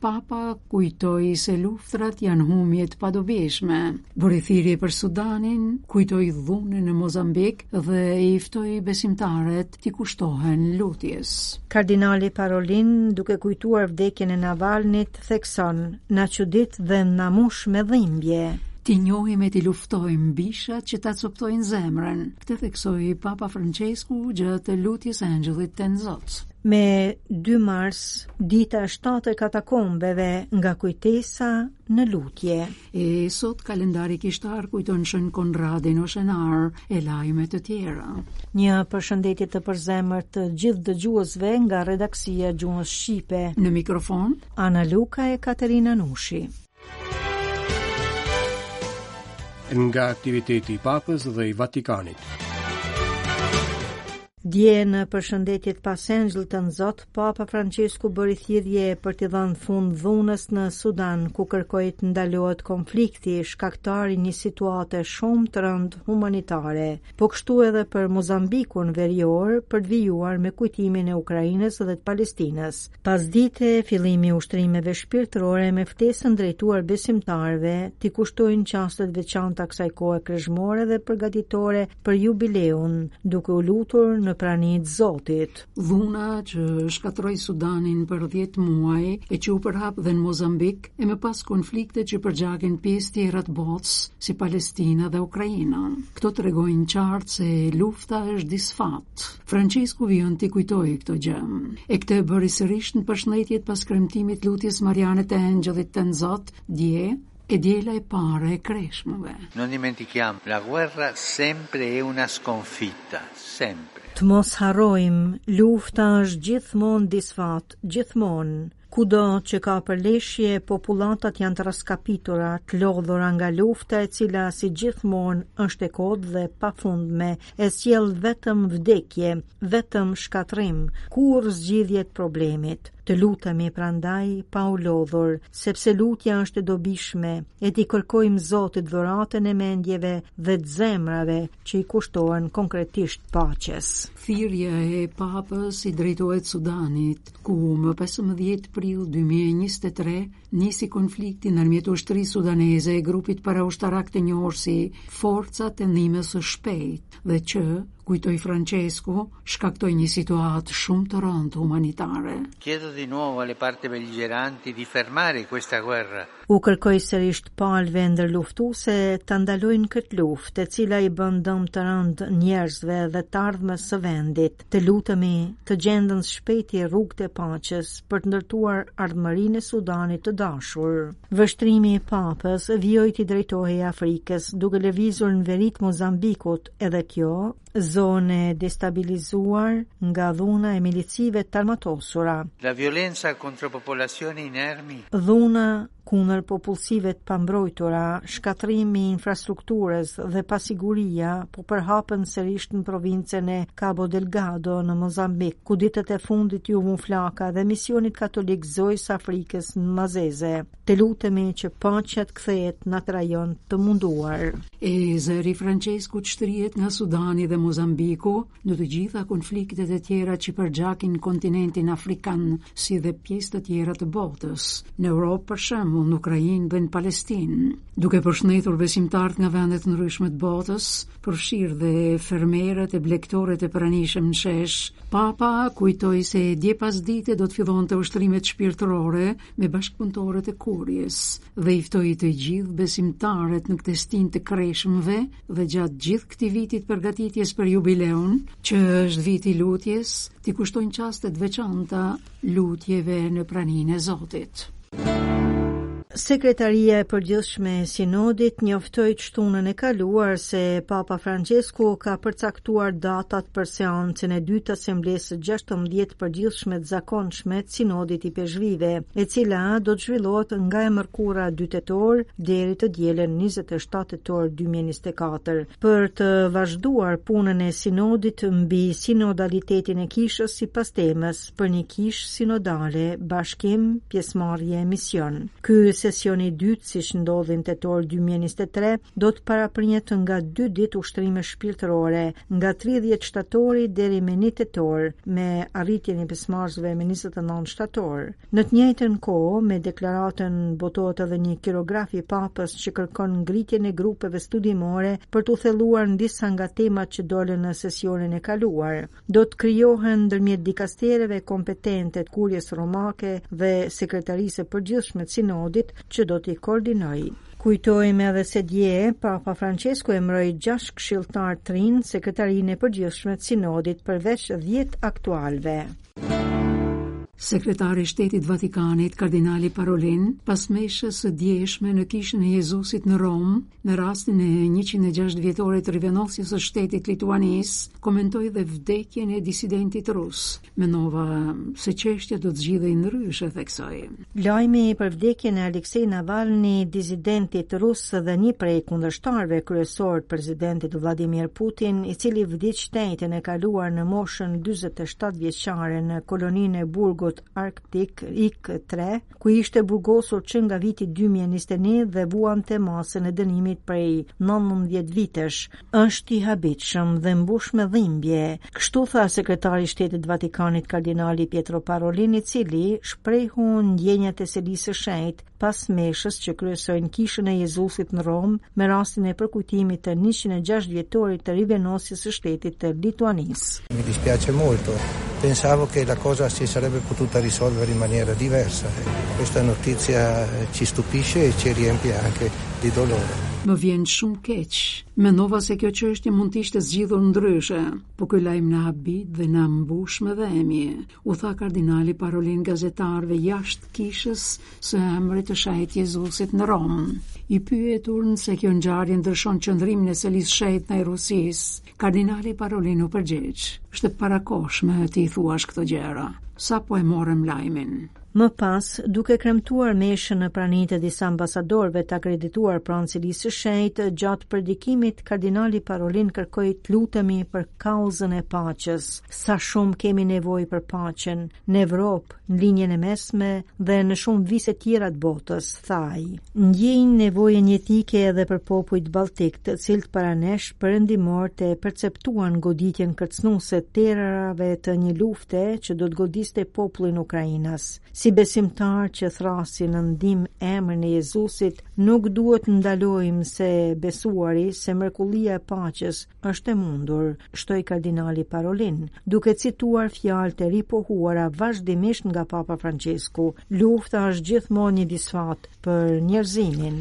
Papa kujtoi se luftrat janë humbje të padobishme. Bëri thirrje për Sudanin, kujtoi dhunën në Mozambik dhe i ftoi besimtarët t'i kushtohen lutjes. Kardinali Parolin, duke kujtuar vdekjen e Navalnit, thekson: "Na çudit dhe na mush me dhimbje." T'i njohim e t'i luftojmë bishat që ta coptojnë zemrën, këtë theksoi Papa Françesku gjatë lutjes së Engjëllit të Tënzot. Me dy mars, dita e shtatë e katakombeve nga kujtesa në lutje. E sot kalendari kishtar kujton Shën Konradin oshënar e lajme të tjera. Një përshëndetje të përzemërt të gjithë dëgjuesve nga redaksia e Gjuhës Shqipe. Në mikrofon Ana Luka e Katerina Nushi. Nga aktiviteti i Papës dhe i Vatikanit. Dje në përshëndetjet pas Engjëllit të Tënzot, Papa Francesku bëri thirrje për t'i dhënë fund dhunës në Sudan, ku kërkoi të ndalohet konflikti, shkaktar i një situate shumë të rëndë humanitare. Po kështu edhe për Mozambikun verior, për të vijuar me kujtimin e Ukrainës dhe të Palestinës. Pasdite, fillimi i ushtrimeve shpirtërore me ftesën drejtuar besimtarëve t'i kushtojnë çaste të veçanta kësaj kohe kreshmore dhe përgatitore për jubileun, duke u lutur në prani të Zotit. Dhuna që shkatërron Sudanin për 10 muaj e që u përhap dhe në Mozambik e më pas konfliktet që përgjakin pjesë të tjera të botës si Palestina dhe Ukraina. Këto tregojnë qartë se lufta është disfatë. Françesku vijon ta kujtojë këtë gjë. E këtë e bëri sërisht në përshëndetjet pas kremtimit të lutjes Mariane të Engjëllit të Tënzot, dje, e diela e parë e kreshmëve. Non dimentichiamo, la guerra sempre è una sconfitta, sempre. Të mos harrojmë, lufta është gjithmonë disfatë, gjithmonë. Kudo që ka përleshje, popullatat janë të raskapitura, të lodhura nga lufta e cila si gjithmonë është e kotë dhe e pafundme, e sjell vetëm vdekje, vetëm shkatërrim, kurrë zgjidhje të problemit. Të lutemi prandaj pa u lodhur, sepse lutja është e dobishme, e t'i kërkojmë Zotit dhuratën e mendjeve dhe të zemrave që i kushtohen konkretisht paqes. Thirrja e Papës i drejtohet Sudanit, ku më 15 prill 2023 nisi konflikti ndërmjet ushtrisë sudaneze e grupit paraushtarak të njohur si Forcat e Ndihmës së Shpejtë dhe që, kujtoi Françesku, shkaktoi një situatë shumë të rëndë humanitare. Chiedo di nuovo alle parti belligeranti di fermare questa guerra. U kërkoj sërisht palëve ndërluftuese ta ndalojnë këtë luftë, e cila i bën dëm të rëndë njerëzve dhe të ardhmes së vendit. Të lutemi të gjendën shpejti rrugët e paqes për të ndërtuar ardhmërinë e Sudanit të dashur. Vështrimi i papës vijoi t'i drejtohej Afrikës duke lëvizur në veri të Mozambikut edhe kjo zonë e destabilizuar nga dhuna e milicive të armatosura. La violenza contro popolazioni inermi. Dhuna kundër popullsive të pambrojtura, shkatërrimi i infrastrukturës dhe pasiguria po përhapen sërish në provincën e Cabo Delgado në Mozambik, ku ditët e fundit iu vu flaka dhe misionit katolik të Zojës së Afrikës në Mazeze. Të lutemi që paqja të kthehet në atë rajon të munduar. E zëri i Françeskut shtrihet nga Sudani dhe Mozambiku, Në të gjitha konfliktet e tjera që përgjakin kontinentin afrikan, si dhe pjesë të tjera të botës, në Europë për shembull, në Ukrainë dhe në Palestinë, duke përshëndetur besimtarët nga vende të ndryshme të botës, përfshirë dhe fermerët e blegtorët e pranishëm në shesh, Papa kujtoi se dje pasdite do të fillonte ushtrimet shpirtërore me bashkëpunëtorët e Kuries dhe i ftoi të gjithë besimtarët në këtë stinë të kreshmëve dhe gjatë gjithë këtij viti të përgatitjes për jubileun, që është viti i lutjes, t'i kushtojnë çaste të veçanta lutjeve në praninë e Zotit. Sekretaria e përgjithshme e sinodit njoftoi të shtunën e kaluar se Papa Françesku ka përcaktuar datat për seancën e dytë të asamblesë së 16-të të përgjithshme të zakonshme të sinodit të ipeshkvijve, e cila do të zhvillohet nga e mërkura 2 tetor deri të dielën 27 Tetor 2024 për të vazhduar punën e sinodit mbi sinodalitetin e kishës sipas temës për një kishë sinodale, bashkim, pjesëmarrje e mision. Ky sesion i dytë, siç ndodhi në tetor 2023, do të paraprihet nga dy ditë ushtrime shpirtërore, nga 30 shtatori deri më një tetor, me arritjen e pjesëmarrësve më njëzet e nëntë shtator. Në të njëjtën kohë, me deklaratën botohet edhe një kirograf i Papës që kërkon ngritjen e grupeve studimore për t'u thelluar në disa nga temat që dolën në sesionin e kaluar. Do të krijohen ndërmjet dikastereve kompetente të Kuries Romake dhe Sekretarisë së Përgjithshme të Sinodit që do t'i koordinojë. Kujtojmë edhe se dje, Papa Françesku emëroi gjashtë këshilltarë të rinj në sekretarinë e përgjithshme të sinodit përveç 10 aktualëve. Sekretari i Shtetit të Vatikanit, kardinali Parolin, pas meshës së djeshme në Kishën e Jezusit në Romë, me rastin e 106 vjetorit të rivendosjes së shtetit të Lituanisë, komentoi dhe vdekjen e disidentit rus. Mendova se çështja do të zgjidhej ndryshe, theksoi. Lajmi për vdekjen e Aleksej Navalni, disidentit rus dhe një prej kundërshtarëve kryesorë të presidentit Vladimir Putin, i cili vdiq të enjten e kaluar në moshën 47 vjeçare në koloninë e burgut Arktik Ik-3, ku ishte burgosur që nga viti 2021 dhe vuante masën e dënimit prej 19 vitesh, Është i habitshëm dhe mbush me dhimbje, kështu tha sekretari i Shtetit Vatikanit kardinali Pietro Parolin, i cili shprehu ndjenjat e selisë së shenjtë pas meshës që kryesoi në Kishën e Jezusit në Romë me rastin e përkujtimit të 106 vjetorit të rivendosjes së shtetit të Lituanisë. Mi dispiace molto. Pensavo che la cosa si sarebbe potuta risolvere in maniera diversa. Questa notizia ci stupisce e ci riempie anche di dolore. Më vjen shumë keq. Mendova se kjo çështje mund të ishte zgjidhur ndryshe, po ky lajm na habit dhe na mbush me dhimbje, u tha kardinali Parolin gazetarëve jashtë kishës së emrit të Shejt Jezusit në Romë. I pyetur nëse kjo ngjarje ndryshon qëndrimin e selisë shejt ndaj Rusisë, Kardinali Parolin u përgjigj, është e parakohshme t'i thuash këto gjëra, sapo e morëm lajmin. Më pas, duke kremtuar meshën në prani të disa ambasadorëve të akredituar pranë Selisë së Shenjtë, gjatë predikimit kardinali Parolin kërkoi të lutemi për kauzën e paqes. Sa shumë kemi nevojë për paqen në Evropë, në Lindjen e Mesme dhe në shumë vise tjera të botës, tha ai. Ndiejmë nevojën jetike edhe për popujt baltik, të cilët para nesh perëndimorët e perceptuan goditjen kërcënuese të erërave të një lufte që do të godiste popullin ukrainas. Si besimtarë që thrasin në ndihmë emrin e Jezusit, nuk duhet të ndalojmë së besuari se mrekullia e paqes Është e mundur, shtoi kardinali Parolin, duke cituar fjalët e ripohuara vazhdimisht nga Papa Françesku, lufta është gjithmonë një disfatë për njerëzimin.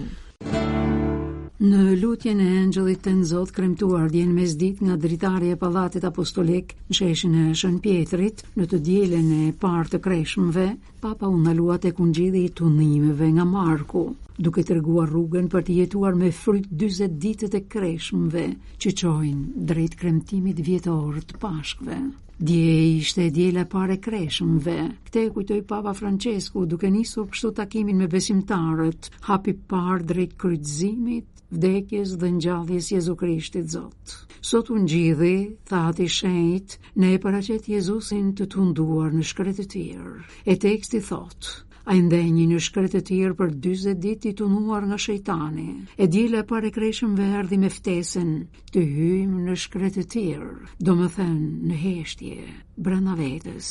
Në lutjen e Engjëllit të Tënzot kremtuar dje në mesditë nga dritarja e pallatit apostolik në sheshin e Shën Pjetrit në të dielën e parë të kreshmëve, Papa u ndalua tek ungjilli i tundimeve nga Marku, duke treguar rrugën për të jetuar me fryt 40 ditët e kreshmëve që çojnë drejt kremtimit vjetor të Pashkëve. Dje ishte e diela e parë e kreshmëve. Këtë e kujtoi Papa Francesku duke nisur kështu takimin me besimtarët, hapi i parë drejt kryqëzimit, vdekjes dhe ngjalljes Jezu Krishtit Zot. Sot ungjilli, tha Ati i Shenjtë, Ne e paraqet Jezusin të tunduar në shkretëtirë, e teksti thotë, ai ndenji në shkretëtirë për 40 ditë i tunuar nga shejtani, e diela e parë e kreshmëve erdhi me ftesën të hyjmë në shkretëtirë, domethënë në heshtje, brenda vetes,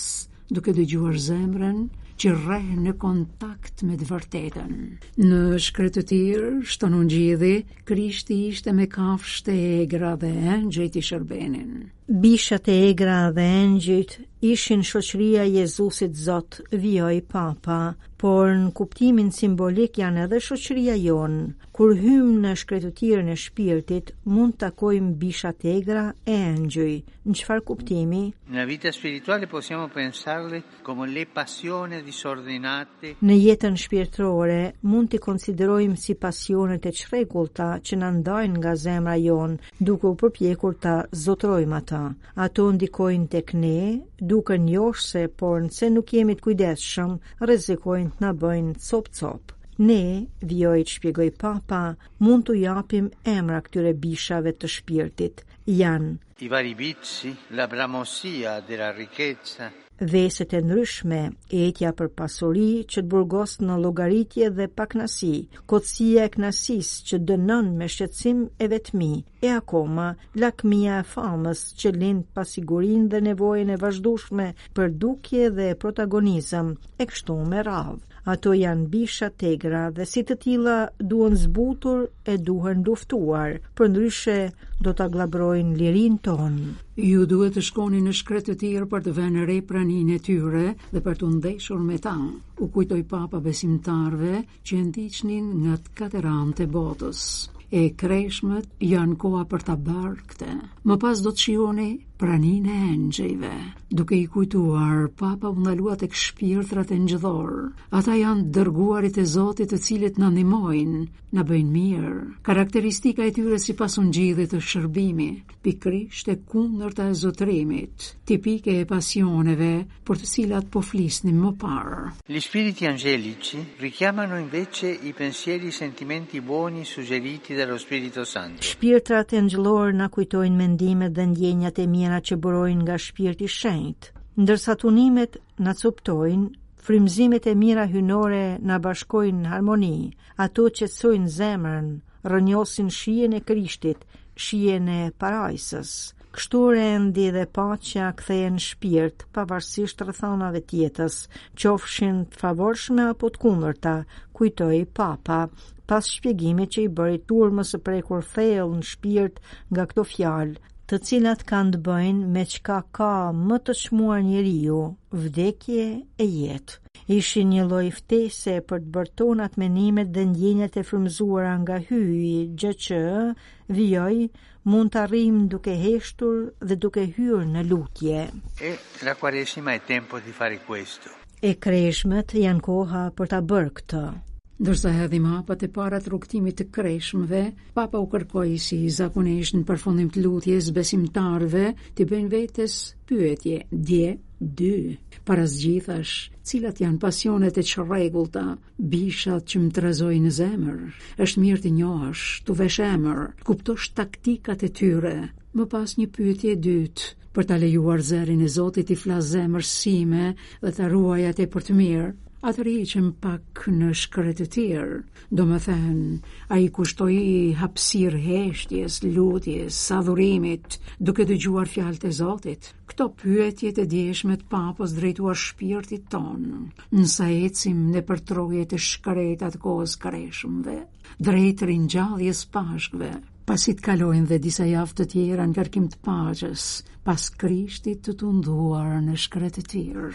duke dëgjuar zemrën, që rreh në kontakt me të vërtetën. Në shkretëtirë, shton Ungjilli, Krishti ishte me kafshë të egra dhe engjëjt i shërbenin. Bishat e egra dhe engjëjt ishin shoqëria e Jezusit Zot, vijoi Papa, por në kuptimin simbolik janë edhe shoqëria jonë. Kur hymë në shkretëtirën e shpirtit, mund të takojmë bishat e egra e engjëj. Në çfarë kuptimi? Nella vita spirituale possiamo pensarle Come le passioni disordinate. Në jetën shpirtërore mund t'i konsiderojmë si pasionet e çrregullta që na ndajnë nga zemra jonë, duke u përpjekur ta zotërojmë atë. Ato ndikojnë tek ne, duken joshëse, por nëse nuk jemi të kujdesshëm, rrezikojnë të na bëjnë copë-copë. Ne, vijoi të shpjegojë Papa, mund t'u japim emra këtyre bishave të shpirtit. Janë I vari vizi, la bramosia della ricchezza. Veset e ndryshme, etja për pasuri që të burgos në llogaritje dhe pakënaqësi, kotësia e kënaqësisë që dënon me shqetësim e vetmi, e akoma, lakmia e famës që lind pasigurinë dhe nevojën e vazhdueshme për dukje dhe protagonizëm, e kështu me radhë. Ato janë bisha të egra dhe si të tilla duhen zbutur e duhen luftuar, përndryshe do ta gllabërojnë lirinë tonë. Ju duhet të shkoni në shkretëtirë për të vënë re praninë e tyre dhe për t'u ndeshur me ta. U kujtoi Papa besimtarëve që e ndiqnin nga të katër anët e botës. E kreshmet janë koha për ta bërë këtë. Më pas do të shijoni praninë e engjëjve. Duke i kujtuar, Papa u ndalua tek shpirtrat engjëllorë. Ata janë të dërguarit e Zotit të cilët na ndihmojnë, na bëjnë mirë. Karakteristika e tyre sipas Ungjillit është shërbimi, pikërisht e kundërta e zotërimit, tipike e pasioneve për të cilat po flisnim më parë. Gli spiriti angelici richiamano invece i pensieri e i sentimenti buoni suggeriti dallo Spirito Santo. Shpirtrat engjëllorë na kujtojnë mendimet dhe ndjenjat e mira që burojnë nga Shpirti i Shenjtë, ndërsa tunimet na copëtojnë, frymëzimet e mira hyjnore na bashkojnë në harmoni, ato qetësojnë zemrën, rrënjosin shijen e Krishtit, shijen e parajsës. Kështu rendi dhe paqja kthehen në shpirt, pavarësisht rrethanave të jetës, qofshin të favorshme apo të kundërta, kujtoi Papa, pas shpjegimit që i bëri turmës së prekur thellë në shpirt nga këto fjalë, të cilat kanë të bëjnë me çka ka më të çmuar njeriu, vdekje e jetë. Ishin një lloj ftese për t'i bërë tonat mendimet dhe ndjenjat e frymëzuara nga hyji, gjë që, vijoi, Mund ta arrijmë duke heshtur dhe duke hyrë në lutje. E la quaresima è tempo di fare questo. E kreshmet janë koha për ta bërë këtë. Ndërsa hedhim hapat e para të rrugëtimit të kreshmëve, Papa u kërkoi si zakonisht në përfundim të lutjes besimtarëve t'i bëjnë vetes pyetje, dje, dy, para së gjithash, cilat janë pasionet e çrregullta, Bishat që më trazojnë zemrën, është mirë t'i njohësh, t'u vësh emër, kuptosh taktikat e tyre. Më pas një pyetje e dytë, për ta lejuar zërin e Zotit t'i flasë zemrës sime dhe ta ruajë atë për të mirë. A tërhiqem pak në shkretëtirë, domethënë, a i kushtoj hapësirë heshtjes, lutjes, adhurimit, duke dëgjuar fjalët e Zotit. Këto pyetjet e djeshme të papës drejtuar shpirtit tonë, ndërsa ecim nëpër trojet e shkreta të kohës së kreshmëve, drejt ringjalljes së Pashkëve, pasi të kalojnë dhe disa javë të tjera në kërkim të paqes, pas krishtit të tunduar në shkretëtirë.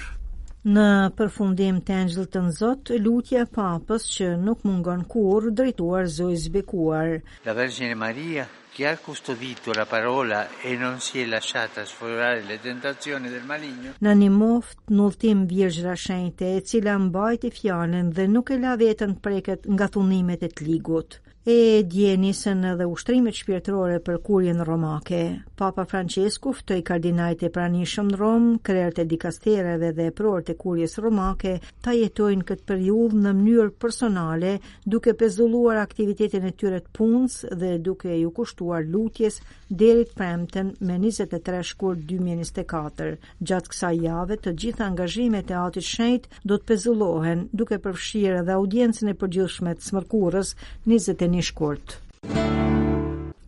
Në përfundim të Engjëllit të Tënzot, lutja e papës që nuk mungon kurrë drejtuar Zojës së Bekuar. La Vergine Maria, che ha custodito la parola e non si è lasciata sfiorare dalle tentazioni del maligno. Na ndihmoftë në udhëtim Virgjëra Shenjte, e cila mbajti fjalën dhe nuk e la veten të preket nga tundimet e të ligut. E dje nisën edhe ushtrimet shpirtërore për Kurien romake. Papa Françesku ftoi kardinalët e pranishëm në Romë, krerët e dikastereve dhe eprorët e Kuries romake ta jetojnë këtë periudhë në mënyrë personale duke pezulluar aktivitetin e tyre të punës dhe duke iu kushtuar lutjes deri të premten më 23 shkurt 2024. Gjatë kësaj jave, të gjitha angazhimet e Atit të Shenjtë do të pezullohen, duke përfshirë edhe audiencën e përgjithshme të së mërkurës 21 shkurt.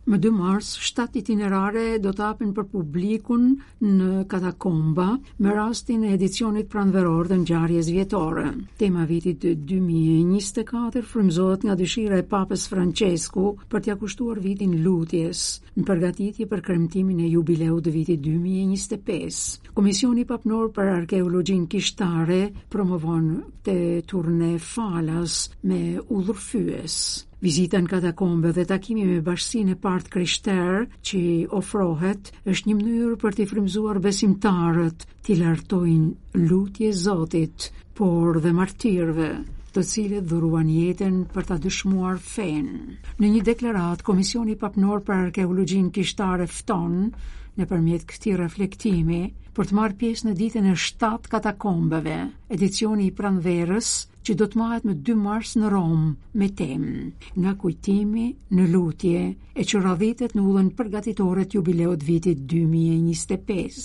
Më 2 mars, 7 itinerare do të hapen për publikun në Katakomba me rastin e edicionit pranveror të ngjarjes vjetore. Tema e vitit 2024 frymëzohet nga dëshira e Papës Francesku për t'ia kushtuar vitin lutjes në përgatitje për kremtimin e jubileut të vitit 2025. Komisioni Papnor për Arkeologjinë Kishtare promovon këtë turne falas me udhërrëfyes. Vizita në katakombe dhe takimi me bashkësinë e parë të krishterë që i ofrohet është një mënyrë për t'i frymëzuar besimtarët t'i lartojnë lutje Zotit, por dhe martirëve, të cilët dhuruan jetën për ta dëshmuar fenë. Në një deklaratë, Komisioni Papnor për Arkeologjinë Kishtare fton nëpërmjet këtij reflektimi për të marrë pjesë në ditën e 7 të katakombeve, edicioni i pranverës që do të mbahet më 2 mars në Romë, me temë nga kujtimi në lutje, e që radhitet në udhën përgatitore të jubileut të vitit 2025.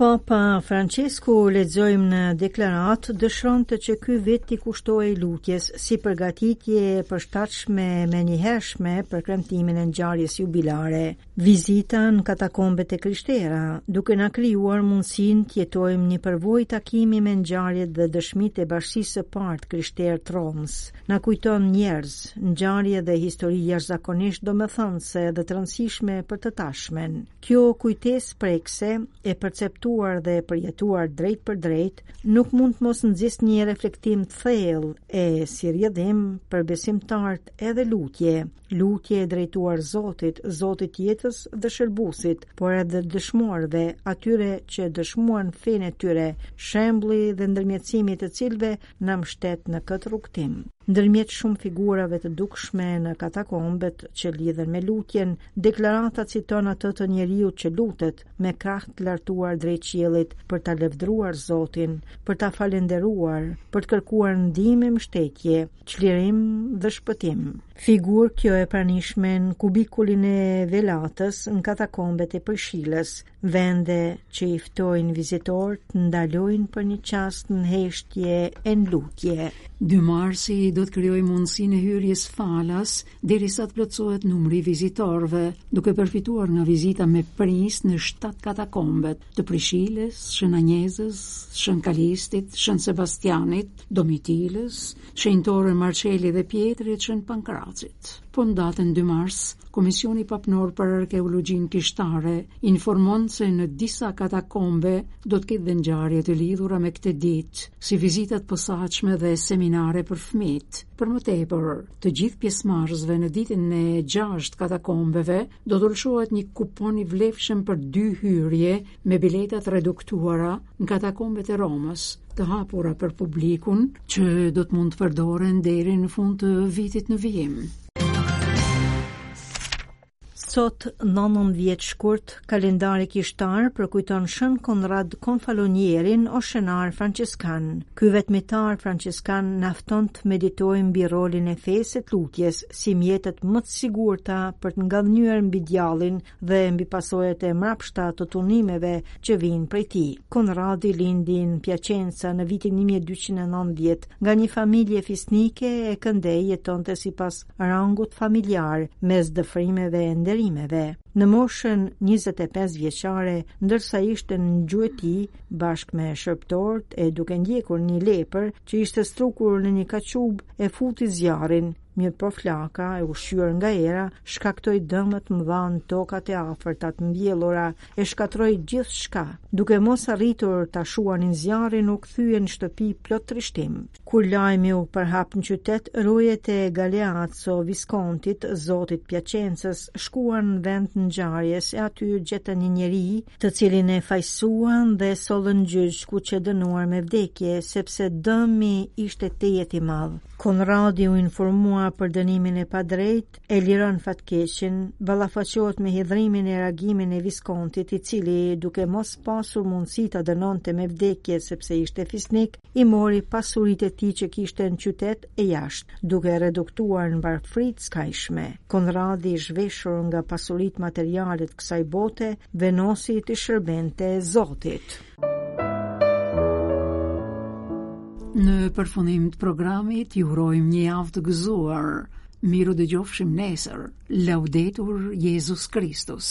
Papa Françesku lexojmë në deklaratë dëshironte që ky vit t'i kushtohej lutjes si përgatitje e përshtatshme e menjëhershme për kremtimin e ngjarjes jubilare. Vizita në katakombet e krishtera, duke na krijuar mundësinë të jetojmë një përvojë takimi me ngjarjet dhe dëshmitë e bashkësisë së parë të krishterë të Romës, na kujton njerëz, ngjarje dhe histori jashtëzakonisht domethënëse edhe të rëndësishme për të tashmen. Kjo kujtesë prekëse, e perceptuar dhe e përjetuar drejtpërdrejt, nuk mund të mos nxisë një reflektim të thellë e si rrjedhim për besimtarët edhe lutje, Lutje e drejtuar Zotit, Zotit të jetës dhe Shëlbuesit, por edhe dëshmorëve, atyre që dëshmuan fenë e tyre, shembulli dhe ndërmjetësimi i të cilëve na mbështet në këtë rrugëtim. Ndërmjet shumë figurave të dukshme në katakombet që lidhen me lutjen, deklarata citon atë të njeriut që lutet me krahë të lartuar drejt qiellit për ta lëvduar Zotin, për ta falënderuar, për të kërkuar ndihmë e mbështetje, çlirim dhe shpëtim. Figurë kjo e pranishme në kubikulin e Velatës në katakombet e Prishilës, vende që i ftojnë vizitorët të ndalojnë për një çast në heshtje e në lutje. Dy marsi do të krijojë mundësinë e hyrjes falas derisa të plotësohet numri i vizitorëve, duke përfituar nga vizita me prijës në shtatë katakombe: të Prishilës, Shën Anjezës, Shën Kalistit, Shën Sebastianit, Domitilës, Shenjtorëve Marçelin dhe Pjetri e Shën Pankracit. Po në datën 2 mars, Komisioni Papnor për Arkeologjinë Kishtare informon se në disa katakombe do të ketë dhe ngjarje të lidhura me këtë ditë, si vizita të posaçme dhe seminare për fëmijët. Për më tepër, të gjithë pjesëmarrësve në ditën e 6 të katakombeve do t'u lëshohet një kupon i vlefshëm për dy hyrje me bileta të reduktuara në katakombet e Romës, të hapura për publikun, që do të mund të përdoren deri në fund të vitit në vijim. Sot, 19 shkurt, kalendari kishtar përkujton Shën Konrad Konfalonierin oshënar françeskan. Ky vetmitar françeskan na fton të meditojmë mbi rolin e fesë e të lutjes si mjetet më të sigurta për të ngadhënjyer mbi djallin dhe mbi pasojat e mbrapshta të tundimeve që vijnë prej tij. Konradi lindi në Piaçenca në vitin 1290 nga një familje fisnike e këndej jetonte sipas rangut familjar mes dëfrimeve e nderimeve. Në moshën 25 vjeçare, ndërsa ishte në gjueti bashkë me shërbëtorët e duke ndjekur një lepur që ishte strukur në një kaçube futi zjarrin mirëpo flaka e ushqyer nga era shkaktoi dëme të mëdha në tokat e afërta të mbjellura, e shkatërroi gjithçka. Duke mos arritur ta shuanin zjarrin, u kthyen në shtëpi plot trishtim. Kur lajmi u përhap në qytet, rojet e Galeazzo Viskontit, zotit të Piaçencës, shkuan në vend të ngjarjes e aty gjetën një njeri të cilin e fajësuan dhe e sollën në gjyq ku qe dënuar me vdekje, sepse dëmi ishte tejet i madh. Konradi u informua për dënimin e padrejtë, e liron fatkeqin, ballafaqohet me hidhërimin e reagimin e Viskontit, i cili duke mos pasur mundësi ta dënonte me vdekje, sepse ishte fisnik, i mori pasuritë e tij që kishte në qytet e jashtë, duke e reduktuar në varfëri të skajshme. Konradi i zhveshur nga pasuritë materiale të kësaj bote, vendosi t'i shërbente Zotit. Në përfundim të programit, ju urojmë një javë të gëzuar. Mirudëgjofshim nesër. Laudetur Jezus Kristus.